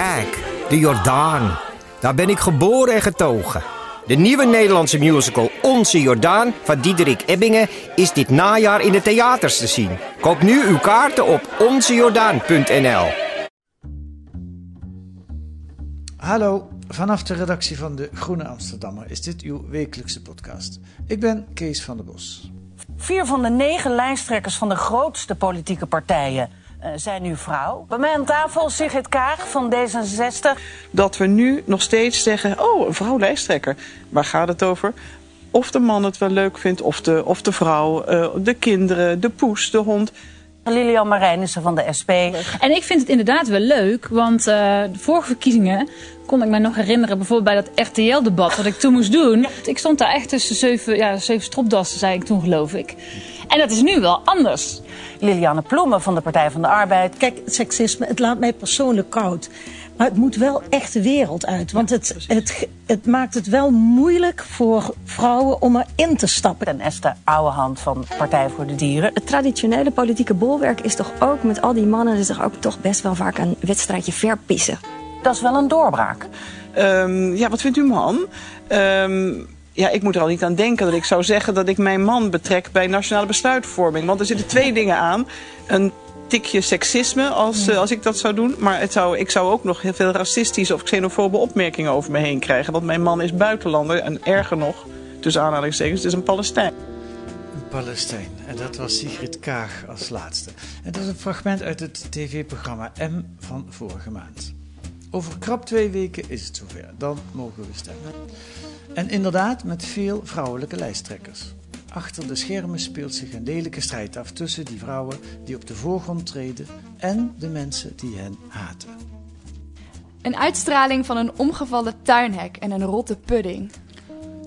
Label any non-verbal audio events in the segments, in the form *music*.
Kijk, de Jordaan. Daar ben ik geboren en getogen. De nieuwe Nederlandse musical Onze Jordaan van Diederik Ebbingen is dit najaar in de theaters te zien. Koop nu uw kaarten op onzejordaan.nl. Hallo, vanaf de redactie van de Groene Amsterdammer is dit uw wekelijkse podcast. Ik ben Kees van der Bos. Vier van de negen lijsttrekkers van de grootste politieke partijen zijn nu vrouw. Bij mij aan tafel Sigrid Kaag van D66. dat we nu nog steeds zeggen: Oh, een vrouw lijsttrekker. Waar gaat het over? Of de man het wel leuk vindt, of de, of de vrouw, eh, de kinderen, de poes, de hond. Lilian Marijnissen van de SP. En ik vind het inderdaad wel leuk, want eh, de vorige verkiezingen kon ik me nog herinneren, bijvoorbeeld bij dat RTL-debat wat ik toen moest doen. Ik stond daar echt tussen zeven, ja, zeven stropdassen, zei ik toen, geloof ik. En dat is nu wel anders. Liliane Ploemen van de Partij van de Arbeid. Kijk, seksisme, het laat mij persoonlijk koud. Maar het moet wel echt de wereld uit. Want het, het, het maakt het wel moeilijk voor vrouwen om erin te stappen. En Esther Ouwehand van Partij voor de Dieren. Het traditionele politieke bolwerk is toch ook met al die mannen is toch ook toch best wel vaak een wedstrijdje verpissen. Dat is wel een doorbraak. Ehm, ja, wat vindt uw man? Ehm, ja, ik moet er al niet aan denken dat ik zou zeggen dat ik mijn man betrek bij nationale besluitvorming. Want er zitten twee dingen aan. Een tikje seksisme als, eh, als ik dat zou doen. Maar het zou, ik zou ook nog heel veel racistische of xenofobe opmerkingen over me heen krijgen. Want mijn man is buitenlander en erger nog, tussen aanhalingstekens, het is een Palestijn. Een Palestijn. En dat was Sigrid Kaag als laatste. En dat is een fragment uit het tv-programma M van vorige maand. Over krap twee weken is het zover. Dan mogen we stemmen. En inderdaad met veel vrouwelijke lijsttrekkers. Achter de schermen speelt zich een lelijke strijd af tussen die vrouwen die op de voorgrond treden en de mensen die hen haten. Een uitstraling van een omgevallen tuinhek en een rotte pudding.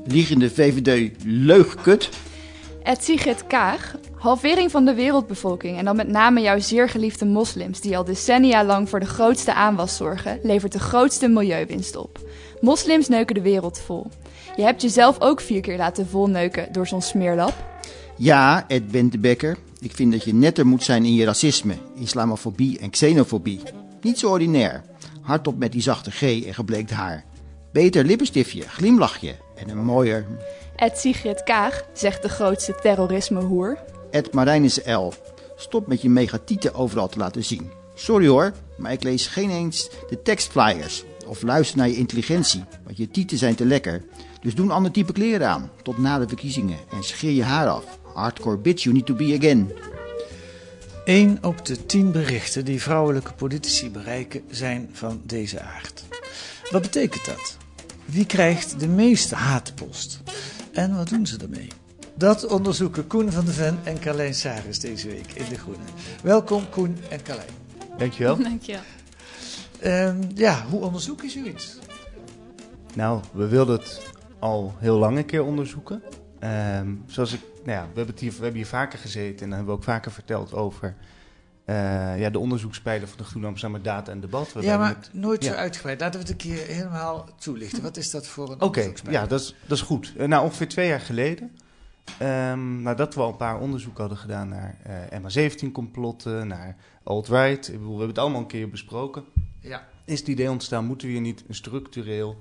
Liegende VVD leugkut. Het Sigrid Kaag, halvering van de wereldbevolking en dan met name jouw zeer geliefde moslims die al decennia lang voor de grootste aanwas zorgen, levert de grootste milieuwinst op. Moslims neuken de wereld vol. Je hebt jezelf ook vier keer laten volneuken door zo'n smeerlap. Ja, Ed Bentebekker. Ik vind dat je netter moet zijn in je racisme, islamofobie en xenofobie. Niet zo ordinair. Hardop met die zachte G en gebleekt haar. Beter lippenstiftje, glimlachje en een mooier... Het Sigrid Kaag, zegt de grootste terrorismehoer. Ed Marijnis L. Stop met je megatieten overal te laten zien. Sorry hoor, maar ik lees geen eens de tekstflyers. Of luister naar je intelligentie, want je tieten zijn te lekker. Dus doe een ander type kleren aan, tot na de verkiezingen. En scheer je haar af. Hardcore bitch, you need to be again. 1 op de 10 berichten die vrouwelijke politici bereiken zijn van deze aard. Wat betekent dat? Wie krijgt de meeste haatpost? En wat doen ze ermee? Dat onderzoeken Koen van de Ven en Carlijn Saris deze week in De Groene. Welkom Koen en Carlijn. Dankjewel. Dankjewel. Ehm, ja, hoe onderzoek je zoiets? Nou, we wilden het al heel lang een keer onderzoeken. Ehm, zoals ik, nou ja, we hebben, het hier, we hebben hier vaker gezeten en dan hebben we ook vaker verteld over eh, ja, de onderzoekspijlen van de Groene Amsterdammer Data en Debat. Ja, maar met- nooit zo uitgebreid. Laten we het een keer helemaal toelichten. Wat is dat voor een Oké, onderzoekspijl? ja, dat is, dat is goed. Eh, nou, ongeveer twee jaar geleden, ehm, nadat we al een paar onderzoeken hadden gedaan naar eh MH17-complotten, naar alt-right, we hebben het allemaal een keer besproken, Ja. is het idee ontstaan, moeten we hier niet een structureel,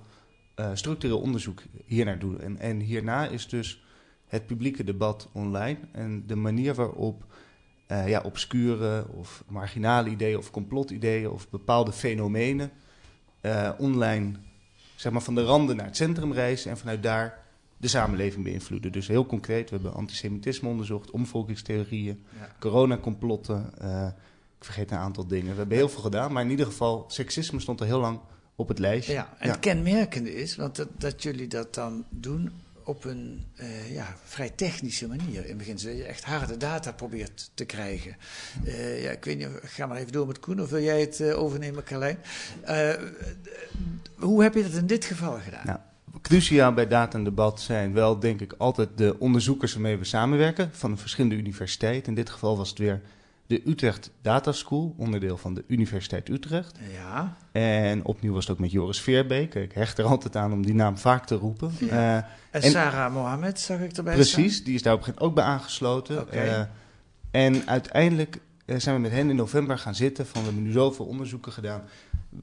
eh, structureel onderzoek hier naar doen? En, en hierna is dus het publieke debat online en de manier waarop eh, ja, obscure of marginale ideeën of complotideeën of bepaalde fenomenen eh, online zeg maar, van de randen naar het centrum reizen en vanuit daar de samenleving beïnvloeden. Dus heel concreet, we hebben antisemitisme onderzocht, omvolkingstheorieën, Ja. coronacomplotten, ik vergeet een aantal dingen. We hebben heel veel gedaan, maar in ieder geval, seksisme stond er heel lang op het lijstje. Ja, en het kenmerkende is, want dat, dat jullie dat dan doen op een eh, ja, vrij technische manier in beginsel. Dat je echt harde data probeert te krijgen. Eh, ja, ik weet niet, ga maar even door met Koen of wil jij het eh, overnemen, Carlijn? Eh, hoe heb je dat in dit geval gedaan? Nou, cruciaal bij data en debat zijn wel, denk ik, altijd de onderzoekers waarmee we samenwerken van de verschillende universiteiten. In dit geval was het weer de Utrecht Data School, onderdeel van de Universiteit Utrecht. Ja. En opnieuw was het ook met Joris Veerbeek. Ik hecht er altijd aan om die naam vaak te roepen. Ja. Eh, en, Sarah Mohammed zag ik erbij Precies, staan. die is daar op een gegeven moment ook bij aangesloten. Oké. Eh, en uiteindelijk eh, zijn we met hen in november gaan zitten van we hebben nu zoveel onderzoeken gedaan.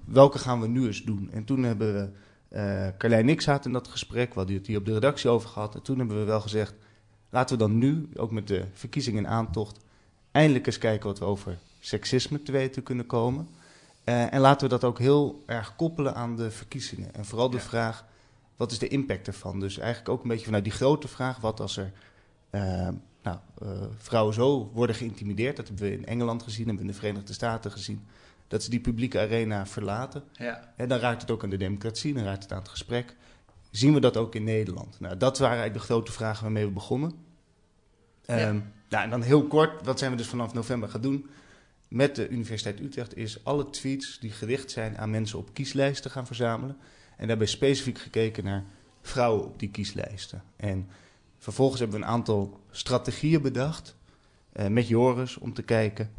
Welke gaan we nu eens doen? En toen hebben we, eh Carlijn en ik zaten in dat gesprek, we hadden het hier op de redactie over gehad. En toen hebben we wel gezegd, laten we dan nu, ook met de verkiezingen in aantocht, eindelijk eens kijken wat we over seksisme te weten kunnen komen. Eh, en laten we dat ook heel erg koppelen aan de verkiezingen. En vooral de vraag, wat is de impact ervan? Dus eigenlijk ook een beetje vanuit die grote vraag, wat als er eh, nou, eh, vrouwen zo worden geïntimideerd? Dat hebben we in Engeland gezien, hebben we in de Verenigde Staten gezien. Dat ze die publieke arena verlaten. Ja. En dan raakt het ook aan de democratie, dan raakt het aan het gesprek. Zien we dat ook in Nederland? Nou, dat waren eigenlijk de grote vragen waarmee we begonnen. Ehm, nou, en dan heel kort, wat zijn we dus vanaf november gaan doen? Met de Universiteit Utrecht is alle tweets die gericht zijn aan mensen op kieslijsten gaan verzamelen. En daarbij specifiek gekeken naar vrouwen op die kieslijsten. En vervolgens hebben we een aantal strategieën bedacht eh, met Joris om te kijken,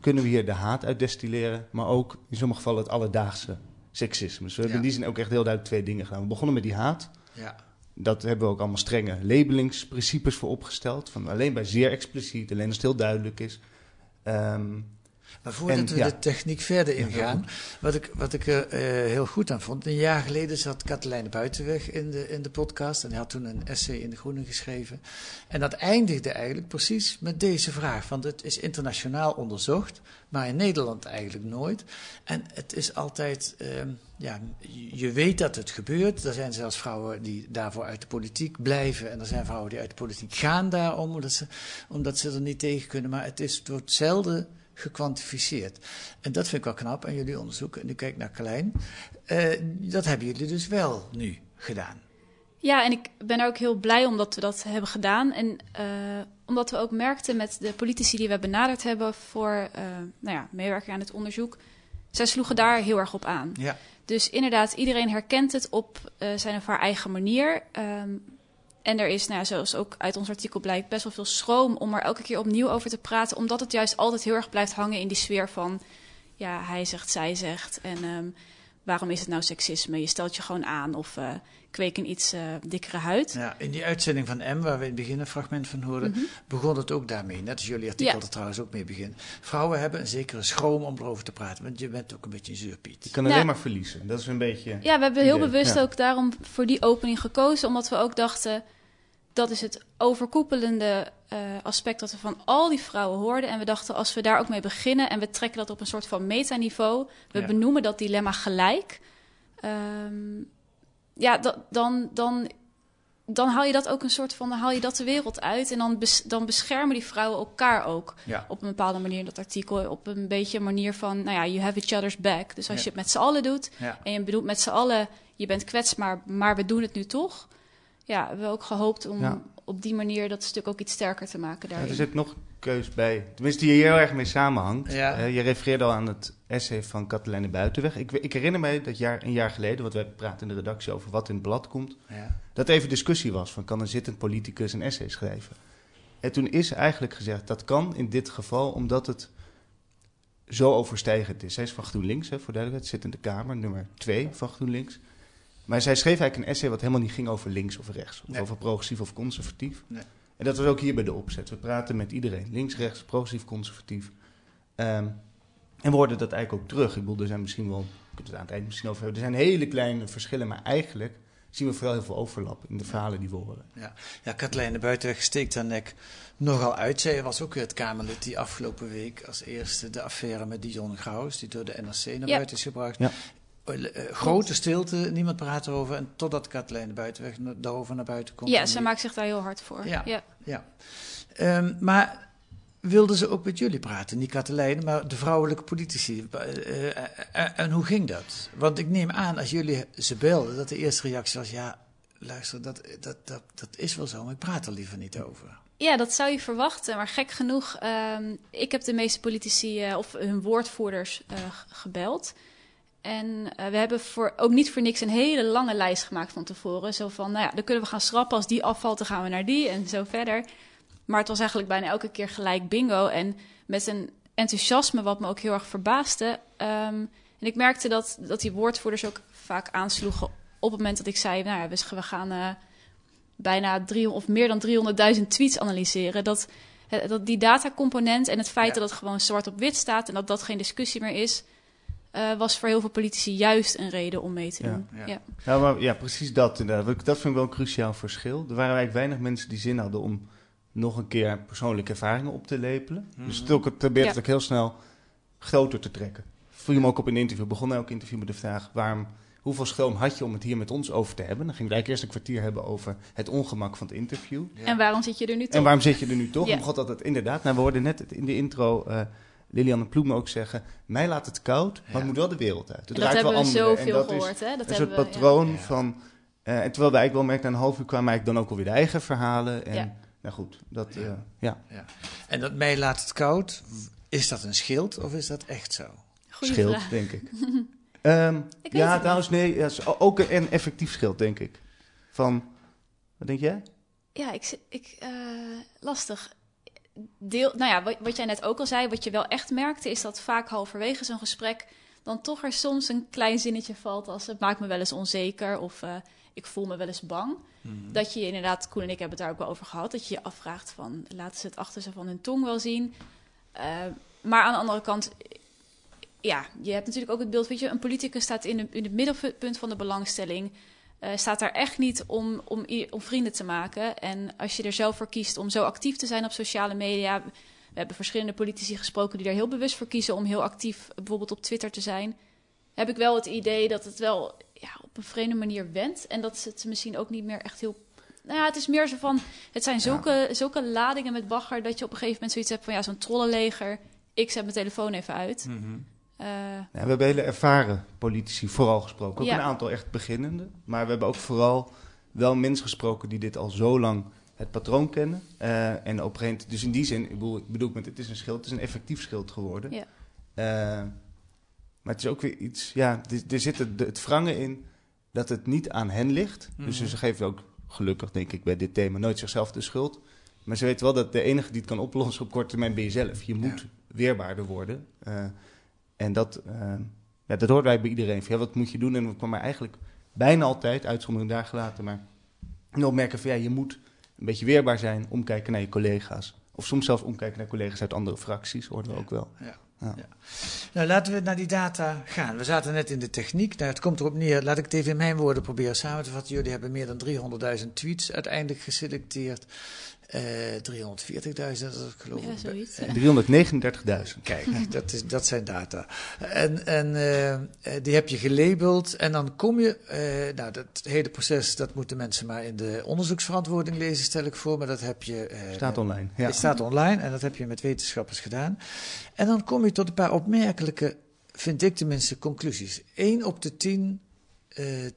kunnen we hier de haat uit destilleren, maar ook in sommige gevallen het alledaagse seksisme. Dus we hebben Ja. in die zin ook echt heel duidelijk twee dingen gedaan. We begonnen met die haat. Ja. Dat hebben we ook allemaal strenge labelingsprincipes voor opgesteld. Van alleen bij zeer expliciet, alleen als het heel duidelijk is. Ehm, Maar voordat en, we ja. de techniek verder ingaan, wat ik, wat ik er eh, heel goed aan vond. Een jaar geleden zat Katelijne Buitenweg in de, in de podcast en die had toen een essay in de Groene geschreven. En dat eindigde eigenlijk precies met deze vraag. Want het is internationaal onderzocht, maar in Nederland eigenlijk nooit. En het is altijd, ehm, ja, je- weet dat het gebeurt. Er zijn zelfs vrouwen die daarvoor uit de politiek blijven. En er zijn vrouwen die uit de politiek gaan daarom, omdat ze, omdat ze er niet tegen kunnen. Maar het, is, het wordt zelden gekwantificeerd. En dat vind ik wel knap aan jullie onderzoek. En nu kijk ik naar Carlijn. Eh, dat hebben jullie dus wel nu gedaan. Ja, en ik ben er ook heel blij omdat we dat hebben gedaan. En eh, omdat we ook merkten met de politici die we benaderd hebben voor eh nou ja, meewerking aan het onderzoek. Zij sloegen daar heel erg op aan. Ja. Dus inderdaad, iedereen herkent het op zijn of haar eigen manier. Ehm, en er is, nou ja, zoals ook uit ons artikel blijkt, best wel veel schroom om er elke keer opnieuw over te praten. Omdat het juist altijd heel erg blijft hangen in die sfeer van, ja, hij zegt, zij zegt. En ehm, waarom is het nou seksisme? Je stelt je gewoon aan of eh, kweek een iets eh, dikkere huid. Ja, in die uitzending van M, waar we in het begin een fragment van hoorden, Mhm. begon het ook daarmee. Net als jullie artikel Ja. er trouwens ook mee begint. Vrouwen hebben een zekere schroom om erover te praten, want je bent ook een beetje een zeurpiet. je kan Nou, alleen maar verliezen. Dat is een beetje. Ja, we hebben heel idee. bewust Ja. ook daarom voor die opening gekozen. Omdat we ook dachten, dat is het overkoepelende eh, aspect dat we van al die vrouwen hoorden. En we dachten, als we daar ook mee beginnen en we trekken dat op een soort van metaniveau. We Ja. benoemen dat dilemma gelijk. ehm, ja, da- dan, dan, dan haal je dat ook een soort van, dan haal je dat de wereld uit. En dan, bes- dan beschermen die vrouwen elkaar ook Ja. op een bepaalde manier in dat artikel. Op een beetje een manier van, nou ja, you have each other's back. Dus als Ja. je het met z'n allen doet en je bedoelt met z'n allen, je bent kwetsbaar, maar we doen het nu toch. Ja, we hebben ook gehoopt om Ja. op die manier dat stuk ook iets sterker te maken Ja, daarin. er zit nog een keus bij. Tenminste, die hier heel erg mee samenhangt. Ja. Eh, je refereerde al aan het essay van Katelijne Buitenweg. Ik, ik herinner mij dat jaar, een jaar geleden, want wij praten in de redactie over wat in het blad komt, Ja. dat even discussie was van kan een zittend politicus een essay schrijven. En toen is eigenlijk gezegd dat kan in dit geval omdat het zo overstijgend is. Zij is van GroenLinks, hè, voor duidelijkheid, zit in de Kamer, nummer twee van GroenLinks. Maar zij schreef eigenlijk een essay wat helemaal niet ging over links of rechts, of Nee. over progressief of conservatief. Nee. En dat was ook hier bij de opzet. We praten met iedereen, links, rechts, progressief, conservatief. Ehm, en we hoorden dat eigenlijk ook terug. Ik bedoel, er zijn misschien wel, ik kunnen het aan het eind misschien over hebben, er zijn hele kleine verschillen, maar eigenlijk zien we vooral heel veel overlap in de verhalen die we horen. Ja, ja Katlijn de Buitenweg steekt haar nek nogal uit. Zij was ook weer het Kamerlid die afgelopen week als eerste de affaire met Dion Graus, die door de NRC naar Ja. buiten is gebracht. Ja. Eh, eh, grote stilte, niemand praat erover. En totdat de Buitenweg daarover naar buiten komt. ja, ze maakt zich daar heel hard voor. Ja. ja. Ja. Ehm, maar wilden ze ook met jullie praten? Niet Katelijne, maar de vrouwelijke politici. Eh, en hoe ging dat? Want ik neem aan, als jullie ze belden, dat de eerste reactie was: ja, luister, dat, dat, dat, dat is wel zo, maar ik praat er liever niet over. Ja, dat zou je verwachten. Maar gek genoeg, ehm, ik heb de meeste politici of hun woordvoerders gebeld. En eh, we hebben voor, ook niet voor niks een hele lange lijst gemaakt van tevoren. Zo van, nou ja, dan kunnen we gaan schrappen. Als die afvalt, dan gaan we naar die en zo verder. Maar het was eigenlijk bijna elke keer gelijk bingo. En met een enthousiasme wat me ook heel erg verbaasde. Ehm, en ik merkte dat, dat die woordvoerders ook vaak aansloegen op het moment dat ik zei... nou ja, we gaan uh, bijna drie, of meer dan 300.000 tweets analyseren. Dat, dat die datacomponent en het feit dat het gewoon zwart op wit staat... en dat dat geen discussie meer is... Uh, was voor heel veel politici juist een reden om mee te doen. Ja, ja. ja. maar, ja precies dat inderdaad. Dat vind ik wel een cruciaal verschil. Er waren eigenlijk weinig mensen die zin hadden om nog een keer persoonlijke ervaringen op te lepelen. Mm -hmm. Dus het probeert het ook heel snel groter te trekken. Voel je hem ook op een interview. Begon elk interview met de vraag: waarom, hoeveel schroom had je om het hier met ons over te hebben? Dan ging we eigenlijk eerst een kwartier hebben over het ongemak van het interview. Ja. En waarom zit je er nu toch? En waarom zit je er nu toch? Ja. God dat het inderdaad. Nou, we hoorden net in de intro. Uh, Lilianne Ploem ook zeggen: mij laat het koud, maar het moet wel de wereld uit. Het dat hebben wel we zoveel gehoord, hè? Dat een soort patroon we, van. Uh, en terwijl wij eigenlijk wel merkten, na een half uur kwamen eigenlijk dan ook alweer de eigen verhalen. En nou goed, dat, ja. Uh, ja. ja. En dat mij laat het koud, is dat een schild of is dat echt zo? Goeie schild, vraag. denk ik. um, *laughs* ik ja, trouwens, nee, ja, ook een, een effectief schild, denk ik. Van, wat denk jij? Ja, ik, ik uh, lastig. Deel, nou ja, wat, wat jij net ook al zei, wat je wel echt merkte, is dat vaak halverwege zo'n gesprek dan toch er soms een klein zinnetje valt als het maakt me wel eens onzeker of uh, ik voel me wel eens bang. Mm. Dat je inderdaad, Koen en ik hebben het daar ook wel over gehad, dat je je afvraagt van laten ze het achter ze van hun tong wel zien. Uh, maar aan de andere kant, ja, je hebt natuurlijk ook het beeld, weet je, een politicus staat in, de, in het middelpunt van de belangstelling. Uh, staat daar echt niet om, om, om vrienden te maken. En als je er zelf voor kiest om zo actief te zijn op sociale media. We hebben verschillende politici gesproken die daar heel bewust voor kiezen om heel actief bijvoorbeeld op Twitter te zijn. Heb ik wel het idee dat het wel ja, op een vreemde manier wendt. En dat het misschien ook niet meer echt heel. Nou ja, het is meer zo van. Het zijn zulke, ja. zulke ladingen met bagger dat je op een gegeven moment zoiets hebt van ja, zo'n trollenleger. Ik zet mijn telefoon even uit. Mm -hmm. Uh, ja, we hebben hele ervaren politici vooral gesproken. Ook ja. een aantal echt beginnende. Maar we hebben ook vooral wel mensen gesproken die dit al zo lang het patroon kennen. Uh, en op een gegeven dus in die zin, ik bedoel, ik bedoel met het is een schild, het is een effectief schild geworden. Ja. Uh, maar het is ook weer iets, ja, er, er zit het, het wrangen in dat het niet aan hen ligt. Mm -hmm. Dus ze geven ook gelukkig, denk ik, bij dit thema nooit zichzelf de schuld. Maar ze weten wel dat de enige die het kan oplossen op korte termijn ben je zelf. Je moet ja. weerbaarder worden. Uh, en dat, uh, ja, dat hoort wij bij iedereen. Van, ja, wat moet je doen? En we kwamen eigenlijk bijna altijd, uitzondering daar gelaten, maar opmerken van ja, je moet een beetje weerbaar zijn, omkijken naar je collega's. Of soms zelfs omkijken naar collega's uit andere fracties, hoorden we ook wel. Ja. Ja. Ja. Nou, laten we naar die data gaan. We zaten net in de techniek. Nou, het komt erop neer, laat ik het even in mijn woorden proberen samen te vatten. Jullie hebben meer dan 300.000 tweets uiteindelijk geselecteerd. Uh, 340.000, dat is geloof ik. Ja, zoiets. Uh, 339.000. Kijk, dat, is, dat zijn data. En, en uh, die heb je gelabeld en dan kom je... Uh, nou, dat hele proces, dat moeten mensen maar in de onderzoeksverantwoording lezen, stel ik voor. Maar dat heb je... staat online, ja. Het staat online en dat heb je met wetenschappers gedaan. En dan kom je tot een paar opmerkelijke, vind ik tenminste, conclusies. Eén op de tien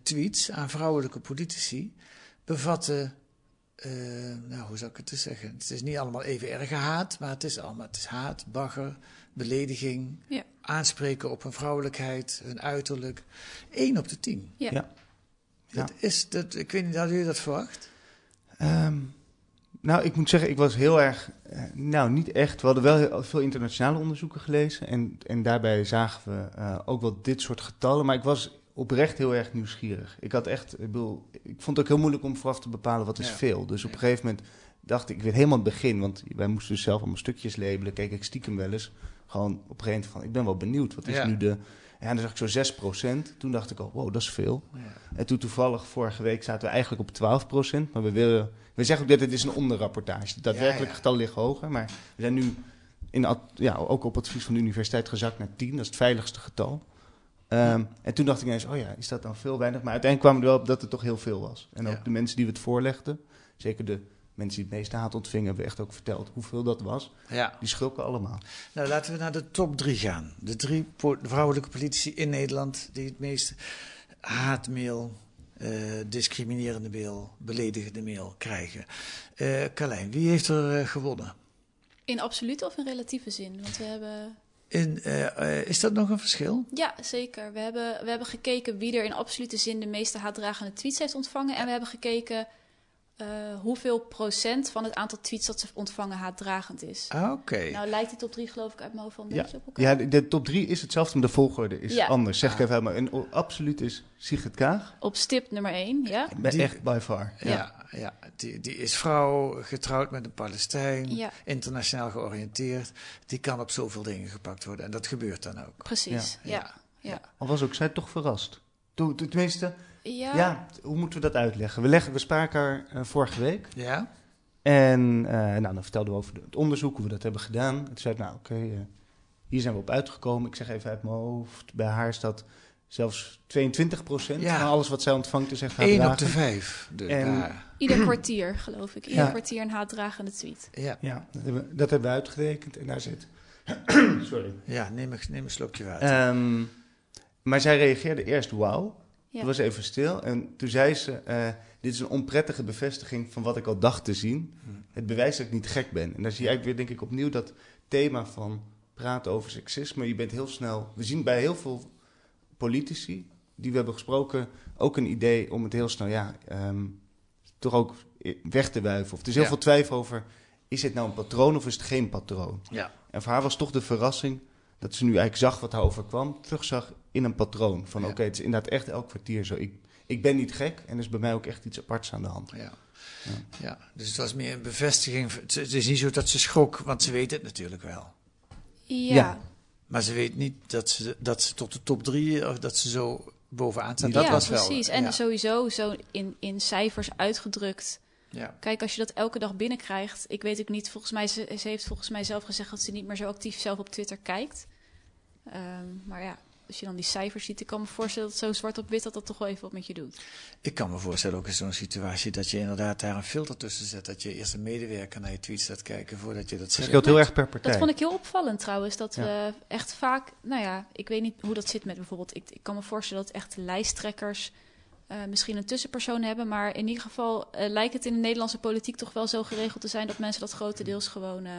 tweets aan vrouwelijke politici bevatten... Uh, nou, hoe zou ik het te zeggen? Het is niet allemaal even erg haat, maar het is allemaal het is haat, bagger, belediging, ja. aanspreken op hun vrouwelijkheid, hun uiterlijk. Eén op de tien. Ja. ja. Dat is, dat, ik weet niet, hadden jullie dat verwacht? Um, nou, ik moet zeggen, ik was heel erg, uh, nou niet echt. We hadden wel heel, veel internationale onderzoeken gelezen en, en daarbij zagen we uh, ook wel dit soort getallen. Maar ik was oprecht heel erg nieuwsgierig. Ik had echt, ik, bedoel, ik vond het ook heel moeilijk om vooraf te bepalen wat is ja. veel. Dus op een gegeven moment dacht ik, ik weet helemaal het begin, want wij moesten dus zelf allemaal stukjes labelen. Keek ik stiekem wel eens, gewoon op een gegeven moment van, ik ben wel benieuwd, wat is ja. nu de... Ja, dan zag ik zo 6% Toen dacht ik al, wow, dat is veel. Ja. En toen toevallig, vorige week zaten we eigenlijk op 12% Maar we willen, we zeggen ook dat het is een onderrapportage. Het daadwerkelijke getal ligt hoger, maar we zijn nu in, ja, ook op advies van de universiteit gezakt naar 10. Dat is het veiligste getal. Um, en toen dacht ik ineens, oh ja, is dat dan veel weinig? Maar uiteindelijk kwamen we er wel op dat het toch heel veel was. En ook Ja. de mensen die we het voorlegden, zeker de mensen die het meeste haat ontvingen, hebben we echt ook verteld hoeveel dat was. Ja. Die schulken allemaal. Nou, laten we naar de top drie gaan. De drie vrouwelijke politici in Nederland die het meeste haatmail eh, discriminerende mail, beledigende mail krijgen. Eh Carlijn, wie heeft er eh, gewonnen? In absolute of in relatieve zin? Want we hebben. In, eh, eh, is dat nog een verschil? Ja, zeker. We hebben, we hebben gekeken wie er in absolute zin de meeste haatdragende tweets heeft ontvangen. En we hebben gekeken eh, hoeveel procent van het aantal tweets dat ze ontvangen haatdragend is. Ah, oké. Nou lijkt die top 3 geloof ik uit mijn hoofd wel een Ja, beetje op elkaar. ja de, de top 3 is hetzelfde, maar de volgorde is Ja. anders. Zeg ik even helemaal. En o- absoluut is Sigrid Kaag. Op stip nummer 1, ja? Bij- Echt by far. Ja, ja. Die, die is vrouw, getrouwd met een Palestijn, Ja. internationaal georiënteerd. Die kan op zoveel dingen gepakt worden en dat gebeurt dan ook. Precies, ja. ja. Al was ook zij toch verrast. Toen, toen- tenminste, Ja. ja. hoe moeten we dat uitleggen? We, leggen, we spraken haar eh, vorige week. Ja. En eh, nou, dan vertelden we over het onderzoek, hoe we dat hebben gedaan. En toen zei ik, nou oké, eh, hier zijn we op uitgekomen. Ik zeg even uit mijn hoofd, bij haar is dat zelfs 22% Ja. van alles wat zij ontvangt is echt Eén op de haatdragend. vijf. Dus En- daar. Ieder kwartier, geloof ik. Ieder Ja. kwartier een haatdragende tweet. Ja. Ja, dat hebben, we, dat hebben we uitgerekend en daar zit... *clears throat* Sorry. Ja, neem een, neem een slokje water. Ehm, maar zij reageerde eerst wauw. Ja. Was even stil. En toen zei ze, eh, dit is een onprettige bevestiging van wat ik al dacht te zien. Het bewijst dat ik niet gek ben. En daar zie je eigenlijk weer, denk ik, opnieuw dat thema van praten over seksisme. Je bent heel snel... We zien bij heel veel politici die we hebben gesproken ook een idee om het heel snel, ja, ehm, toch ook weg te wuiven. Of er is heel Ja. veel twijfel over, is het nou een patroon of is het geen patroon? Ja. En voor haar was toch de verrassing dat ze nu eigenlijk zag wat haar overkwam, terugzag in een patroon. Van oké, het is inderdaad echt elk kwartier zo. Ik, ik ben niet gek en er is bij mij ook echt iets aparts aan de hand. Ja. Ja, dus het was meer een bevestiging. Het is niet zo dat ze schrok, want ze weet het natuurlijk wel. Ja. Ja. Maar ze weet niet dat ze, dat ze tot de top drie, of dat ze zo bovenaan staat. Dat ja, was wel. precies. En ja. sowieso zo in, in cijfers uitgedrukt. Ja. Kijk, als je dat elke dag binnenkrijgt. Ik weet ook niet, volgens mij, ze, ze heeft volgens mij zelf gezegd dat ze niet meer zo actief zelf op Twitter kijkt. Ehm, maar ja, als je dan die cijfers ziet, ik kan me voorstellen dat zo zwart op wit dat dat toch wel even wat met je doet. Ik kan me voorstellen ook in zo'n situatie dat je inderdaad daar een filter tussen zet. Dat je eerst een medewerker naar je tweets gaat kijken voordat je dat zegt. scheelt heel erg per partij. Dat vond ik heel opvallend trouwens. Dat Ja. we echt vaak, nou ja, ik weet niet hoe dat zit met bijvoorbeeld. Ik, ik kan me voorstellen dat echt lijsttrekkers eh, misschien een tussenpersoon hebben. Maar in ieder geval eh, lijkt het in de Nederlandse politiek toch wel zo geregeld te zijn dat mensen dat grotendeels gewoon eh,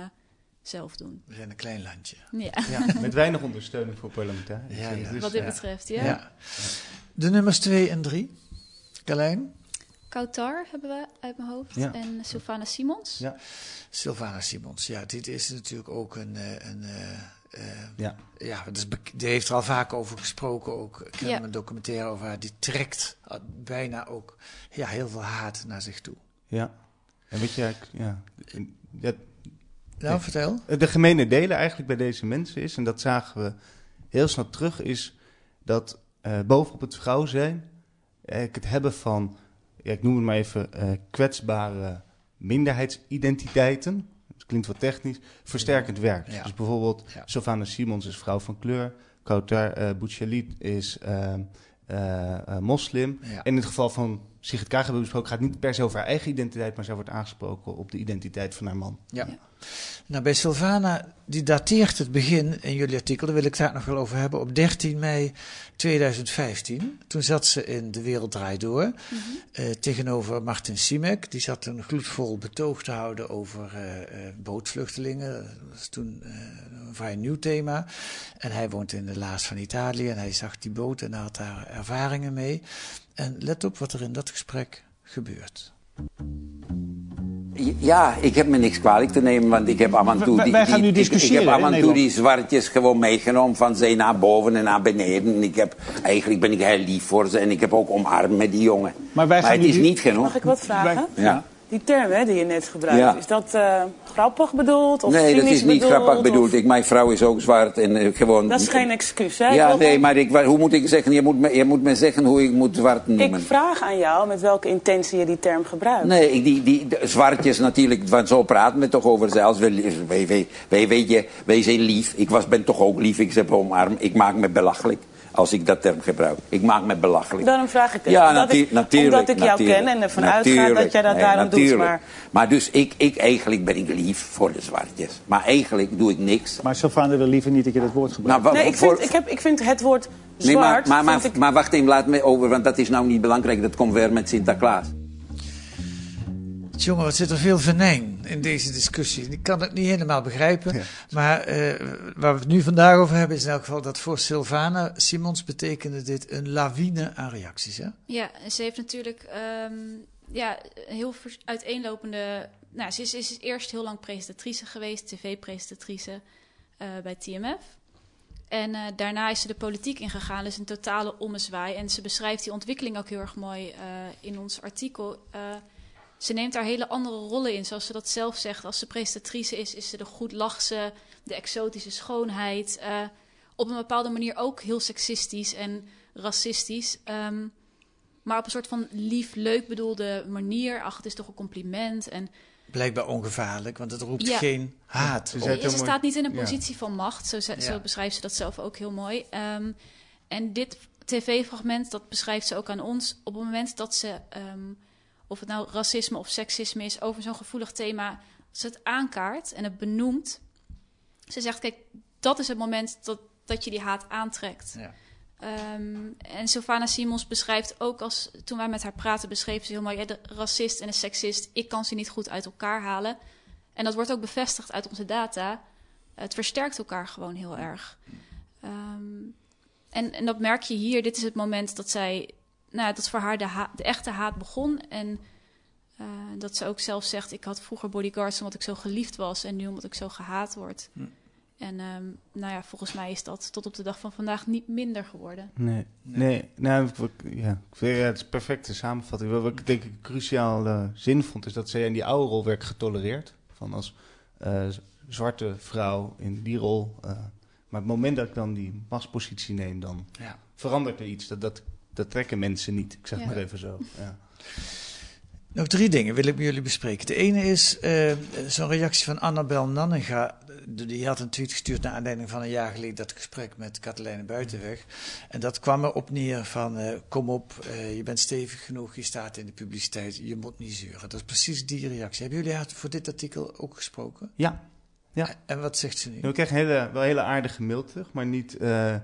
zelf doen. We zijn een klein landje. Ja. Ja, met weinig ondersteuning voor parlementariërs. Ja, ja. Dus, Wat dit ja. betreft, ja. De nummers 2 en 3. Carlijn? Kautar hebben we uit mijn hoofd. Ja. En Sylvana Simons. Ja. Sylvana Simons, ja, dit is natuurlijk ook een. eh, een eh, eh, Ja. ja dat is bek- die heeft er al vaak over gesproken. Ook, ik heb Ja. een documentaire over haar. Die trekt bijna ook ja, heel veel haat naar zich toe. Ja. En weet je, ja, dat, Nou, vertel. De gemene delen eigenlijk bij deze mensen is, en dat zagen we heel snel terug, is dat eh, bovenop het vrouw zijn, eigenlijk het hebben van, ja, ik noem het maar even, eh, kwetsbare minderheidsidentiteiten. Dat klinkt wat technisch, versterkend werkt. Ja. Dus bijvoorbeeld, Ja. Sylvana Simons is vrouw van kleur, Kautar uh, Bouchalit is eh, eh, eh, moslim. En in het geval van Sigrid Kaag hebben besproken, gaat niet per se over haar eigen identiteit, maar zij wordt aangesproken op de identiteit van haar man. Ja. Nou, bij Sylvana, die dateert het begin in jullie artikel, daar wil ik het daar nog wel over hebben, op 13 mei 2015. Toen zat ze in De Wereld Draait Door eh, tegenover Martin Simek. Die zat een gloedvol betoog te houden over eh, eh, bootvluchtelingen. Dat was toen eh, een vrij nieuw thema. En hij woont in de Laas van Italië en hij zag die boot en had daar ervaringen mee. En let op wat er in dat gesprek gebeurt. Ja, ik heb me niks kwalijk te nemen, want ik heb af en toe die, wij gaan die- nu ik- discussiëren, Ik, heb hè, af en in toe die zwartjes gewoon meegenomen van ze naar boven en naar beneden. En ik heb, eigenlijk ben ik heel lief voor ze en ik heb ook omarmd met die jongen. Maar wij gaan het nu is niet genoeg. Mag ik wat vragen? Ja. Die term hè, die je net gebruikt, Ja. is dat eh, grappig bedoeld? Of nee, dat is niet bedoeld, grappig of- bedoeld. Ik, mijn vrouw is ook zwart en eh, gewoon... Dat is geen excuus, hè? Ja, nee, maar ik, hoe moet ik zeggen? Je moet, me, je moet me zeggen hoe ik moet zwart noemen. Ik vraag aan jou met welke intentie je die term gebruikt. Nee, die, die, de zwartjes natuurlijk, want zo praten we toch over zelfs. Wij, wij, wij, wij, weet je, wij zijn lief. Ik was, ben toch ook lief, ik zeg omarm, ik maak me belachelijk. Als ik dat term gebruik. Ik maak me belachelijk. Daarom vraag ik het. Ja, Omdat ik- natuurlijk. Omdat ik jou natuurlijk, ken en ervan uitga dat jij dat Nee, daarom doet. Maar Maar dus ik, ik, eigenlijk ben ik lief voor de zwartjes. Maar eigenlijk doe ik niks. Maar Sylvana wil liever niet dat je dat woord gebruikt. Nou, nee, ik voor- vind, ik, heb, ik vind het woord Nee, maar, zwart... maar, maar, ik- maar wacht even, laat me over, want dat is nou niet belangrijk. Dat komt weer met Sinterklaas. Jongen, wat zit er veel venijn in deze discussie. Ik kan het niet helemaal begrijpen. Maar eh, waar we het nu vandaag over hebben, is in elk geval dat voor Sylvana Simons betekende dit een lawine aan reacties. Hè? Ja, en ze heeft natuurlijk ehm, ja, een heel uiteenlopende. Nou, ze is, is eerst heel lang presentatrice geweest, tv-presentatrice eh, bij TMF. En eh, daarna is ze de politiek ingegaan, dus een totale ommezwaai. En ze beschrijft die ontwikkeling ook heel erg mooi eh, in ons artikel. Ze neemt daar hele andere rollen in, zoals ze dat zelf zegt. Als ze presentatrice is, is ze de goed lachse, de exotische schoonheid. eh, op een bepaalde manier ook heel seksistisch en racistisch. Ehm, maar op een soort van lief, leuk bedoelde manier. Ach, het is toch een compliment. En Blijkbaar ongevaarlijk, want het roept Ja. geen haat. ze, op. ze staat niet in een Ja. positie van macht. Zo, ze- zo beschrijft ze dat zelf ook heel mooi. Ehm, en dit tv-fragment, dat beschrijft ze ook aan ons. Op het moment dat ze, ehm, of het nou racisme of seksisme is, over zo'n gevoelig thema, ze het aankaart en het benoemt. Ze zegt, kijk, dat is het moment dat, dat je die haat aantrekt. Ja. Ehm, en Sylvana Simons beschrijft ook als toen wij met haar praten, beschreef ze heel mooi: ja, de racist en de seksist, ik kan ze niet goed uit elkaar halen. En dat wordt ook bevestigd uit onze data. Het versterkt elkaar gewoon heel erg. Ehm, en, en dat merk je hier. Dit is het moment dat zij, nou, dat voor haar de, ha- de echte haat begon. En eh, dat ze ook zelf zegt: ik had vroeger bodyguards omdat ik zo geliefd was en nu omdat ik zo gehaat word. Hm. En ehm, nou ja, volgens mij is dat tot op de dag van vandaag niet minder geworden. Nee, nee. nou, ja, ik vind, ja, het is perfecte samenvatting. Wat ik denk ik cruciaal eh, zin vond, is dat zij in die oude rol werd getolereerd. Van als eh, zwarte vrouw in die rol. eh, maar het moment dat ik dan die machtspositie neem, dan Ja. verandert er iets. Dat, dat, dat trekken mensen niet. Ik zeg Ja. maar even zo. Ja. Nog drie dingen wil ik met jullie bespreken. De ene is eh, zo'n reactie van Annabel Nannega. Die had een tweet gestuurd naar aanleiding van een jaar geleden dat gesprek met Katelijne Buitenweg. En dat kwam erop neer van eh, kom op, eh, je bent stevig genoeg, je staat in de publiciteit, je moet niet zeuren. Dat is precies die reactie. Hebben jullie haar voor dit artikel ook gesproken? Ja. ja. En wat zegt ze nu? We kregen een hele, wel een hele aardige mail terug, maar niet... eh,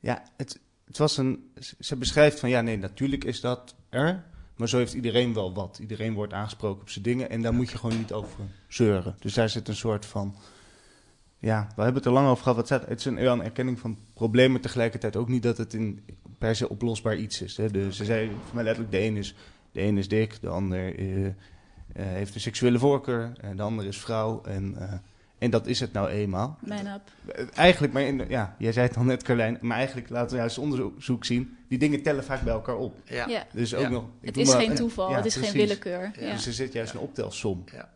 ja, het, het was een... Ze beschrijft van, ja, nee, natuurlijk is dat er... Maar zo heeft iedereen wel wat. Iedereen wordt aangesproken op zijn dingen. En daar moet je gewoon niet over zeuren. Dus daar zit een soort van... Ja, we hebben het er lang over gehad. Wat staat, het is een, een erkenning van problemen. Tegelijkertijd ook niet dat het in, per se oplosbaar iets is. Hè. Dus ze zei voor mij letterlijk... De een is, de een is dik, de ander eh, eh, heeft een seksuele voorkeur. En de ander is vrouw. En, eh, en dat is het nou eenmaal. Man up. Eh, Eigenlijk, maar in, ja, jij zei het al net, Carlijn. Maar eigenlijk laten we juist onderzoek zien. Die dingen tellen vaak bij elkaar op. Ja. Ja. Dus ook Ja. nog. Het is maar- geen toeval, het is geen willekeur. Ja. Dus er zit juist een optelsom. Ja.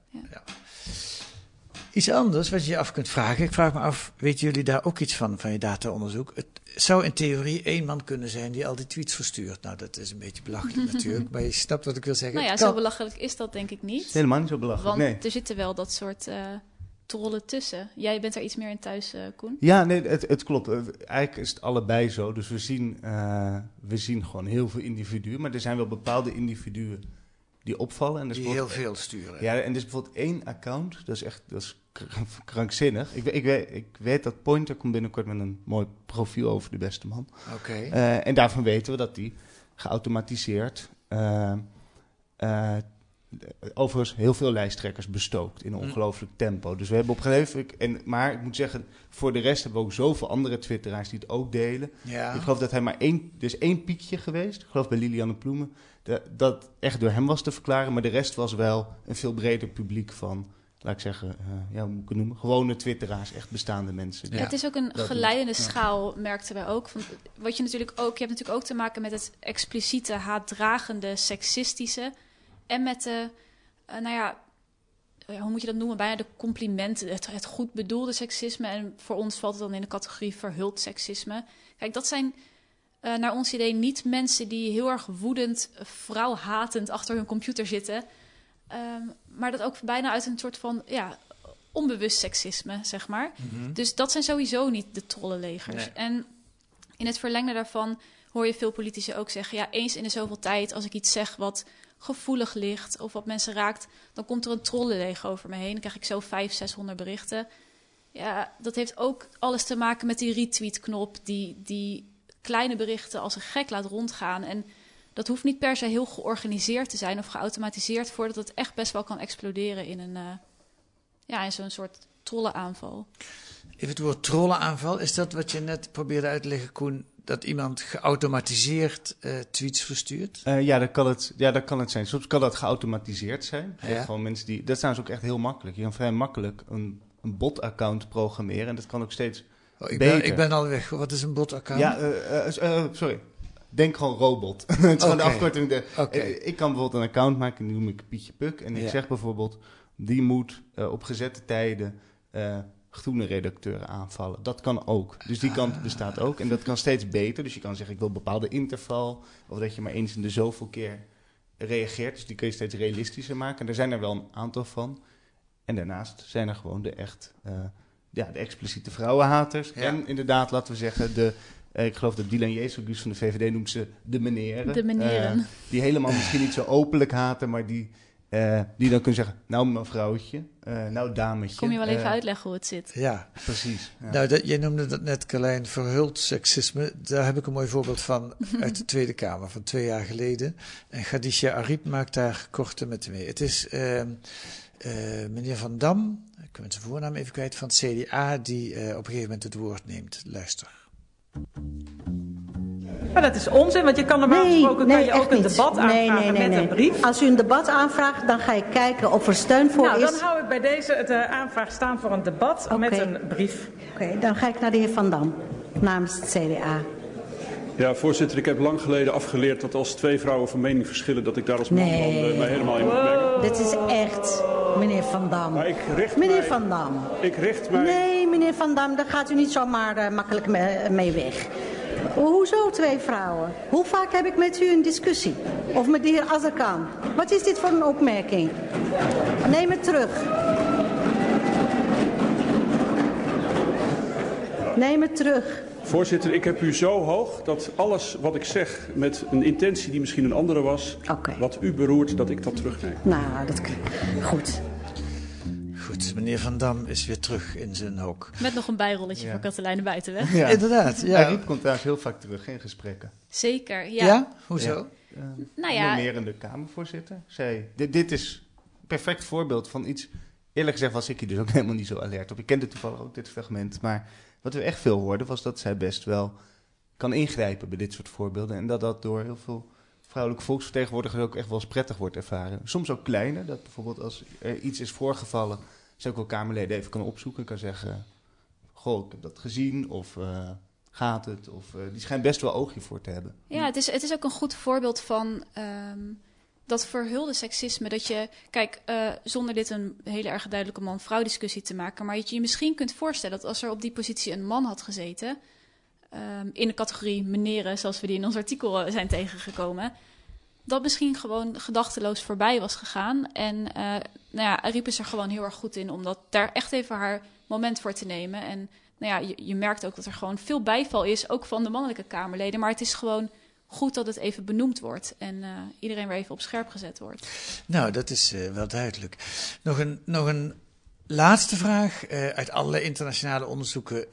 Iets anders wat je je af kunt vragen. Ik vraag me af, weten jullie daar ook iets van, van je dataonderzoek? Het zou in theorie één man kunnen zijn die al die tweets verstuurt. Nou, dat is een beetje belachelijk *laughs* natuurlijk, maar je snapt wat ik wil zeggen. Nou ja, zo belachelijk is dat denk ik niet. helemaal niet zo belachelijk, Want nee. er zitten wel dat soort eh trollen tussen. Jij bent er iets meer in thuis, eh, Koen. Ja, nee, het, het klopt. Eh, Eigenlijk is het allebei zo. Dus we zien, eh, we zien gewoon heel veel individuen. Maar er zijn wel bepaalde individuen die opvallen. En Die heel veel sturen. Ja, en er is bijvoorbeeld één account. Dat is echt dat is kr- *laughs* krankzinnig. Ik, weet- ik, weet, ik weet dat Pointer komt binnenkort met een mooi profiel over de beste man. Oké. Eh, en daarvan weten we dat die geautomatiseerd... overigens heel veel lijsttrekkers bestookt in een Hm. ongelooflijk tempo. Dus we hebben op een gegeven moment... En, maar ik moet zeggen, voor de rest hebben we ook zoveel andere twitteraars die het ook delen. Ja. Ik geloof dat hij maar één... Er is één piekje geweest, ik geloof bij Lilianne Ploemen... Dat, dat echt door hem was te verklaren. Maar de rest was wel een veel breder publiek van... Laat ik zeggen, eh, ja, hoe moet ik het noemen? Gewone twitteraars, echt bestaande mensen. die Het is ook een dat geleidende Ja. schaal, merkten wij ook. Van, wat je natuurlijk ook, je hebt natuurlijk ook te maken met het expliciete, haatdragende, seksistische. En met de, eh, nou ja, eh, hoe moet je dat noemen? Bijna de complimenten, het, het goed bedoelde seksisme. En voor ons valt het dan in de categorie verhuld seksisme. Kijk, dat zijn eh, naar ons idee niet mensen die heel erg woedend, vrouwhatend achter hun computer zitten. Ehm, maar dat ook bijna uit een soort van ja, onbewust seksisme, zeg maar. Mhm. Dus dat zijn sowieso niet de trollenlegers. Nee. En In het verlengde daarvan hoor je veel politici ook zeggen: ja, eens in de zoveel tijd, als ik iets zeg wat gevoelig ligt of wat mensen raakt, dan komt er een trollenleeg over me heen. Dan krijg ik zo 500, 600 berichten. Ja, dat heeft ook alles te maken met die retweet-knop, die, die kleine berichten als een gek laat rondgaan. En dat hoeft niet per se heel georganiseerd te zijn of geautomatiseerd voordat het echt best wel kan exploderen in, een, uh, ja, in zo'n soort trollenaanval. Even het woord trollenaanval, is dat wat je net probeerde uit te leggen, Koen? Dat iemand geautomatiseerd uh, tweets verstuurt? Uh, ja, dat kan het, ja, dat kan het zijn. Soms kan dat geautomatiseerd zijn. Ja. Mensen die, dat zijn ze ook echt heel makkelijk. Je kan vrij makkelijk een, een bot-account programmeren. En dat kan ook steeds oh, ik beter. Ben, ik ben al weg. Wat is een bot-account? Ja, uh, sorry. Denk gewoon robot. *laughs* het is okay. gewoon de afkorting. De, okay. Ik kan bijvoorbeeld een account maken, die noem ik Pietje Puk. En ik Ja. zeg bijvoorbeeld, die moet op gezette tijden groene redacteuren aanvallen. Dat kan ook. Dus die kant bestaat ook. En dat kan steeds beter. Dus je kan zeggen, ik wil een bepaalde interval. Of dat je maar eens in de zoveel keer reageert. Dus die kun je steeds realistischer maken. En er zijn er wel een aantal van. En daarnaast zijn er gewoon de echt... Uh, ja, de expliciete vrouwenhaters. Ja. En inderdaad, laten we zeggen, de... Uh, ik geloof dat Dylan Jezus van de VVD noemt ze de meneren. De meneren. Uh, die helemaal misschien niet zo openlijk haten, maar die, uh, die dan kunnen zeggen... Nou mevrouwtje, nou dametje. Kom je wel even uitleggen hoe het zit. Ja. Precies. Ja. Nou, dat, jij noemde dat net, Carlijn, verhuld seksisme. Daar heb ik een mooi voorbeeld van *laughs* uit de Tweede Kamer van twee jaar geleden. En Khadija Ariep maakt daar korte met mee. Het is meneer Van Dam, ik ben zijn voornaam even kwijt, van het CDA... die op een gegeven moment het woord neemt. Luister. Maar dat is onzin, want je kan normaal nee, gesproken nee, kan je ook een niet. debat aanvragen nee, nee, met nee. een brief. Als u een debat aanvraagt, dan ga ik kijken of er steun voor nou, is. dan hou ik bij deze het uh, aanvraag staan voor een debat okay. met een brief. Oké, okay, dan ga ik naar de heer Van Dam, namens het CDA. Ja, voorzitter, ik heb lang geleden afgeleerd dat als twee vrouwen van mening verschillen, dat ik daar als man nee. uh, mij helemaal in moet mengen. Dit is echt, meneer Van Dam. Maar ik richt meneer mij, Van Dam. Ik richt mij... Nee, meneer Van Dam, daar gaat u niet zomaar uh, makkelijk mee, mee weg. Hoezo twee vrouwen? Hoe vaak heb ik met u een discussie? Of met de heer Azarkan? Wat is dit voor een opmerking? Neem het terug. Neem het terug. Voorzitter, ik heb u zo hoog dat alles wat ik zeg met een intentie die misschien een andere was, okay. wat u beroert, dat ik dat terugneem. Nou, dat goed. Goed, meneer Van Dam is weer terug in zijn hok. Met nog een bijrolletje ja. voor Katelijne Buitenweg. Ja. Inderdaad, ja. Ariep komt trouwens heel vaak terug in gesprekken. Zeker, ja. Ja? Hoezo? Ja. Uh, nou ja. Normerende Kamervoorzitter. Zei, dit, dit is een perfect voorbeeld van iets... Eerlijk gezegd was ik hier dus ook *laughs* helemaal niet zo alert op. Ik kende toevallig ook dit fragment, maar... Wat we echt veel hoorden was dat zij best wel kan ingrijpen bij dit soort voorbeelden. En dat dat door heel veel vrouwelijke volksvertegenwoordigers ook echt wel eens prettig wordt ervaren. Soms ook kleiner, dat bijvoorbeeld als er iets is voorgevallen, ze ook wel Kamerleden even kunnen opzoeken en kan zeggen: Goh, ik heb dat gezien, of uh, gaat het? Of uh, die schijnt best wel oog hiervoor te hebben. Ja, het is, het is ook een goed voorbeeld van. Um dat verhulde seksisme, dat je, kijk, uh, zonder dit een hele erg duidelijke man-vrouw discussie te maken, maar dat je je misschien kunt voorstellen dat als er op die positie een man had gezeten, um, in de categorie meneren, zoals we die in ons artikel zijn tegengekomen, dat misschien gewoon gedachteloos voorbij was gegaan. En uh, nou ja, Ariep is er gewoon heel erg goed in om dat daar echt even haar moment voor te nemen. En nou ja, je, je merkt ook dat er gewoon veel bijval is, ook van de mannelijke Kamerleden, maar het is gewoon goed dat het even benoemd wordt en uh, iedereen weer even op scherp gezet wordt. Nou, dat is uh, wel duidelijk. Nog een, nog een laatste vraag. Uh, uit alle internationale onderzoeken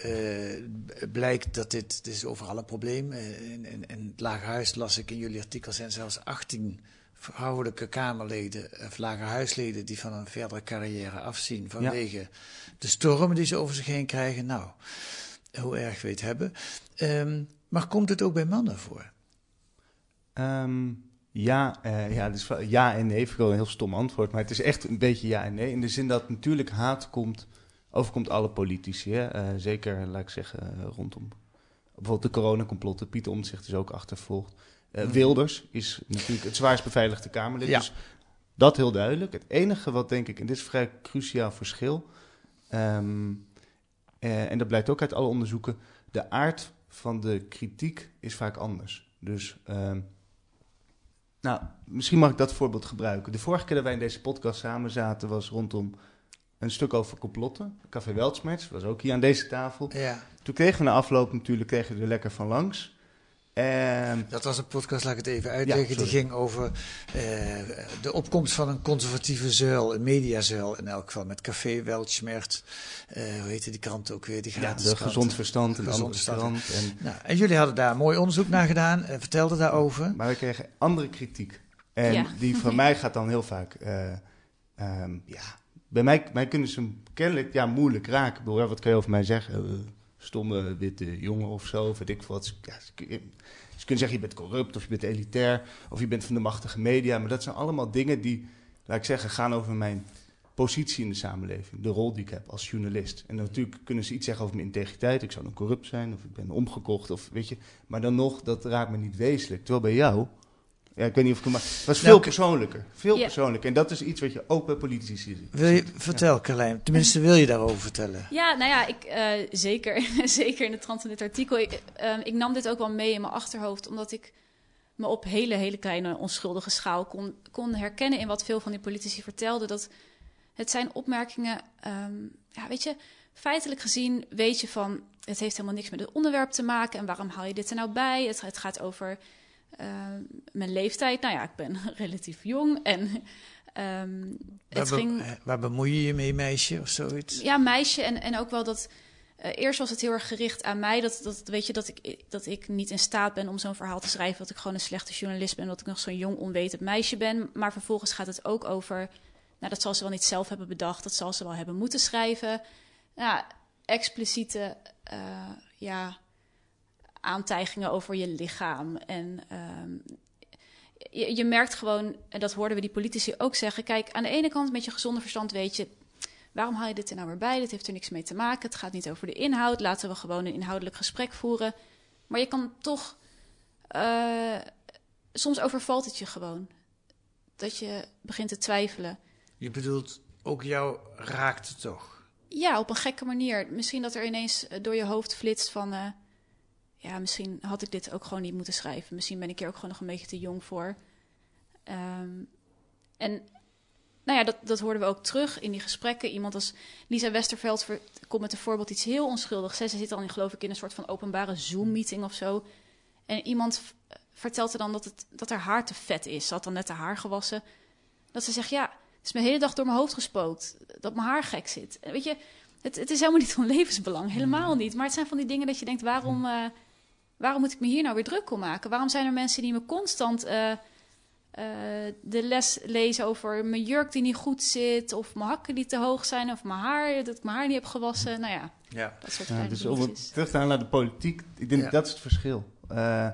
blijkt dat dit, dit is overal een probleem. in, in, in het Lagerhuis las ik in jullie artikel zijn zelfs 18 vrouwelijke Kamerleden of lagerhuisleden die van een verdere carrière afzien vanwege ja. de stormen die ze over zich heen krijgen. Nou, hoe erg we het hebben. Um, maar komt het ook bij mannen voor? Um, ja, uh, ja, dus ja en nee. Ik wil een heel stom antwoord, maar het is echt een beetje ja en nee. In de zin dat natuurlijk haat komt, overkomt alle politici. Hè? Uh, zeker, laat ik zeggen, uh, rondom bijvoorbeeld de coronacomplotten. Pieter Omtzigt is ook achtervolgd. Mm. Wilders is natuurlijk het zwaarst beveiligde Kamerlid. Ja. Dus dat heel duidelijk. Het enige wat denk ik, en dit is een vrij cruciaal verschil... Um, en dat blijkt ook uit alle onderzoeken... de aard van de kritiek is vaak anders. Dus... Um, nou, misschien mag ik dat voorbeeld gebruiken. De vorige keer dat wij in deze podcast samen zaten was rondom een stuk over complotten. Café Weltschmerz was ook hier aan deze tafel. Ja. Toen kregen we na afloop natuurlijk kregen we er lekker van langs. En, Dat was een podcast, laat ik het even uitleggen. Ja, die ging over eh, de opkomst van een conservatieve zuil, een mediazuil in elk geval. Met Café Weltschmerz, eh hoe heette die krant ook weer? Die Ja, gratis de krant. Gezond Verstand en de Gezond andere Verstand. krant. En- Nou, en jullie hadden daar mooi onderzoek naar gedaan en vertelden daarover. Maar we kregen andere kritiek. En Ja. die van *laughs* mij gaat dan heel vaak... eh, ehm, ja, bij mij, mij kunnen ze kennelijk ja, moeilijk raken. Ik bedoel, wat kan je over mij zeggen? Stomme witte jongen of zo, weet ik wat. Ja, ze kunnen zeggen, je bent corrupt, of je bent elitair... of je bent van de machtige media. Maar dat zijn allemaal dingen die, laat ik zeggen, gaan over mijn positie in de samenleving. De rol die ik heb als journalist. En natuurlijk kunnen ze iets zeggen over mijn integriteit. Ik zou dan corrupt zijn, of ik ben omgekocht, of weet je. Maar dan nog, dat raakt me niet wezenlijk. Terwijl bij jou... Ja, ik weet niet of ik het maar. Het was veel Nou, persoonlijker. Veel Ja. persoonlijker. En dat is iets wat je ook bij politici ziet. Wil je, vertel Carlijn, tenminste wil je daarover vertellen? Ja, nou ja, ik, eh, zeker, *laughs* zeker in de trant van dit artikel. Ik, eh, ik nam dit ook wel mee in mijn achterhoofd, omdat ik me op hele, hele kleine onschuldige schaal kon, kon herkennen in wat veel van die politici vertelden. Dat het zijn opmerkingen, ehm, ja, weet je, feitelijk gezien weet je van, het heeft helemaal niks met het onderwerp te maken en waarom haal je dit er nou bij? Het, het gaat over ehm, mijn leeftijd. Nou ja, ik ben *laughs* relatief jong en ehm, het waar, be- ging... eh, waar bemoei je je mee, meisje, of zoiets? Ja, meisje. En, en ook wel dat. eh, eerst was het heel erg gericht aan mij. Dat, dat, weet je, dat, ik, dat ik niet in staat ben om zo'n verhaal te schrijven. Dat ik gewoon een slechte journalist ben. Dat ik nog zo'n jong, onwetend meisje ben. Maar vervolgens gaat het ook over. Nou, dat zal ze wel niet zelf hebben bedacht. Dat zal ze wel hebben moeten schrijven. Nou, expliciete. eh, ja. Aantijgingen over je lichaam. En. ehm, je, je merkt gewoon, en dat hoorden we die politici ook zeggen. Kijk, aan de ene kant met je gezonde verstand weet je. Waarom haal je dit er nou weer bij? Dit heeft er niks mee te maken. Het gaat niet over de inhoud. Laten we gewoon een inhoudelijk gesprek voeren. Maar je kan toch. eh, soms overvalt het je gewoon. Dat je begint te twijfelen. Je bedoelt, ook jou raakt het toch? Ja, op een gekke manier. Misschien dat er ineens eh, door je hoofd flitst van. eh, ja, misschien had ik dit ook gewoon niet moeten schrijven. Misschien ben ik hier ook gewoon nog een beetje te jong voor. Ehm, en nou ja, dat, dat hoorden we ook terug in die gesprekken. Iemand als Lisa Westerveld ver- komt met een voorbeeld iets heel onschuldigs. Ze zit dan, geloof ik, in een soort van openbare Zoom-meeting of zo. En iemand vertelt er dan dat, het, dat haar haar te vet is. Ze had dan net haar haar gewassen. Dat ze zegt, ja, het is de hele dag door mijn hoofd gespookt. Dat mijn haar gek zit. En weet je, het, het is helemaal niet *laughs* van levensbelang. Helemaal niet. Maar het zijn van die dingen dat je denkt, waarom, eh, waarom moet ik me hier nou weer druk om maken? Waarom zijn er mensen die me constant eh, eh, de les lezen over mijn jurk die niet goed zit... of mijn hakken die te hoog zijn... of mijn haar, dat ik mijn haar niet heb gewassen. Nou ja, Ja. dat soort Ja, kleine dus om het terug te gaan naar de politiek, ik denk Ja. dat is het verschil. Eh,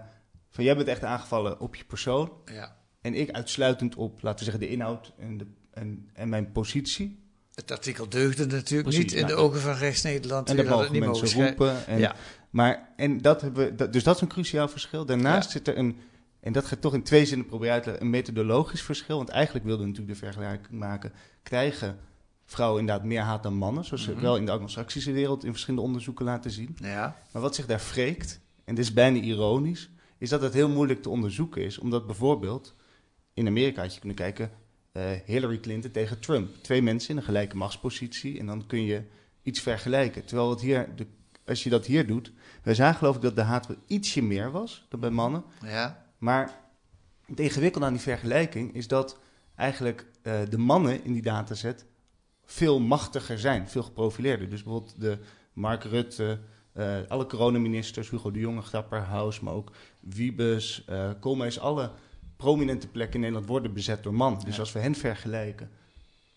van jij bent echt aangevallen op je persoon. Ja. En ik uitsluitend op, laten we zeggen, de inhoud en, de, en, en mijn positie. Het artikel deugde natuurlijk Precies, niet in de ogen van rechts-Nederland. En U dat mogen niet mensen mogen roepen. En, Ja. maar, en dat hebben we, dat, dus dat is een cruciaal verschil. Daarnaast zit er een, en dat gaat toch in twee zinnen proberen uit te leggen, een methodologisch verschil. Want eigenlijk wilden we natuurlijk de vergelijking maken. Krijgen vrouwen inderdaad meer haat dan mannen? Zoals Mhm. ze wel in de anglo-saxische wereld in verschillende onderzoeken laten zien. Ja. Maar wat zich daar wreekt, en dit is bijna ironisch, is dat het heel moeilijk te onderzoeken is. Omdat bijvoorbeeld in Amerika had je kunnen kijken, eh, Hillary Clinton tegen Trump. Twee mensen in een gelijke machtspositie en dan kun je iets vergelijken. Terwijl het hier, de, als je dat hier doet, wij zagen geloof ik dat de haat wel ietsje meer was dan bij mannen. Ja. Maar het ingewikkelde aan die vergelijking is dat eigenlijk eh, de mannen in die dataset veel machtiger zijn, veel geprofileerder. Dus bijvoorbeeld de Mark Rutte, eh, alle coronaministers, Hugo de Jonge, Grapperhaus, maar ook Wiebes, eh Koolmees, alle prominente plekken in Nederland worden bezet door mannen. Dus Ja. als we hen vergelijken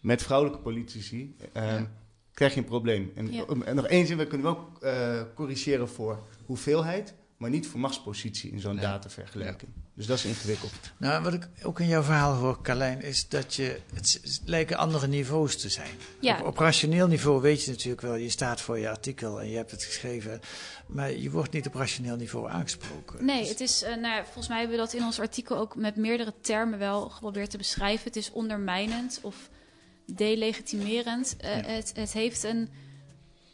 met vrouwelijke politici, eh, krijg je een probleem. En, Ja. en nog één zin, we kunnen we ook eh, corrigeren voor hoeveelheid, maar niet voor machtspositie in zo'n datavergelijking. Dus dat is ingewikkeld. Nou, wat ik ook in jouw verhaal hoor, Carlijn, is dat je. Het, lijken andere niveaus te zijn. Ja. Op, op rationeel niveau weet je natuurlijk wel, je staat voor je artikel en je hebt het geschreven. Maar je wordt niet op rationeel niveau aangesproken. Nee, het is, eh, nou ja, volgens mij hebben we dat in ons artikel ook met meerdere termen wel geprobeerd te beschrijven. Het is ondermijnend of delegitimerend. Eh, het, het heeft een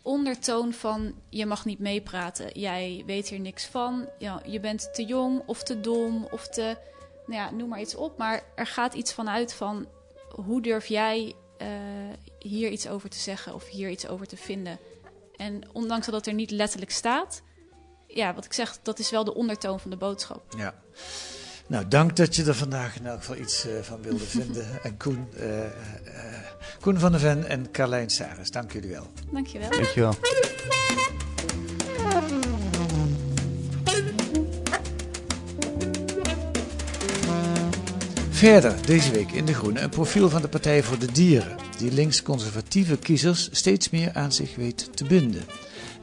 ondertoon van je mag niet meepraten. Jij weet hier niks van. Je bent te jong of te dom of te, nou ja, noem maar iets op. Maar er gaat iets vanuit van hoe durf jij eh, hier iets over te zeggen of hier iets over te vinden. En ondanks dat het er niet letterlijk staat, ja, wat ik zeg, dat is wel de ondertoon van de boodschap. Ja. Nou, dank dat je er vandaag in elk geval iets uh, van wilde *laughs* vinden. en Koen, uh, uh, Koen van der Ven en Carlijn Saris, dank jullie wel. Dank je wel. Dank je wel. Verder deze week in De Groene een profiel van de Partij voor de Dieren, die links-conservatieve kiezers steeds meer aan zich weet te binden.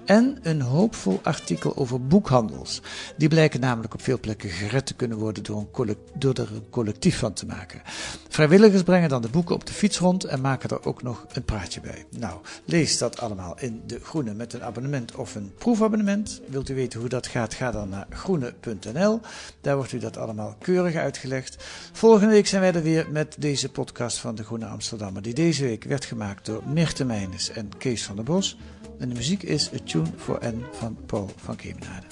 En een hoopvol artikel over boekhandels. Die blijken namelijk op veel plekken gered te kunnen worden door, een door er een collectief van te maken. Vrijwilligers brengen dan de boeken op de fiets rond en maken er ook nog een praatje bij. Nou, lees dat allemaal in De Groene met een abonnement of een proefabonnement. Wilt u weten hoe dat gaat, ga dan naar groene.nl. Daar wordt u dat allemaal keurig uitgelegd. Volgende week zijn wij er weer met deze podcast van De Groene Amsterdammer. Die deze week werd gemaakt door Mirte Meijnes en Kees van der Bos. En de muziek is A Tune for N van Paul van Kemenade.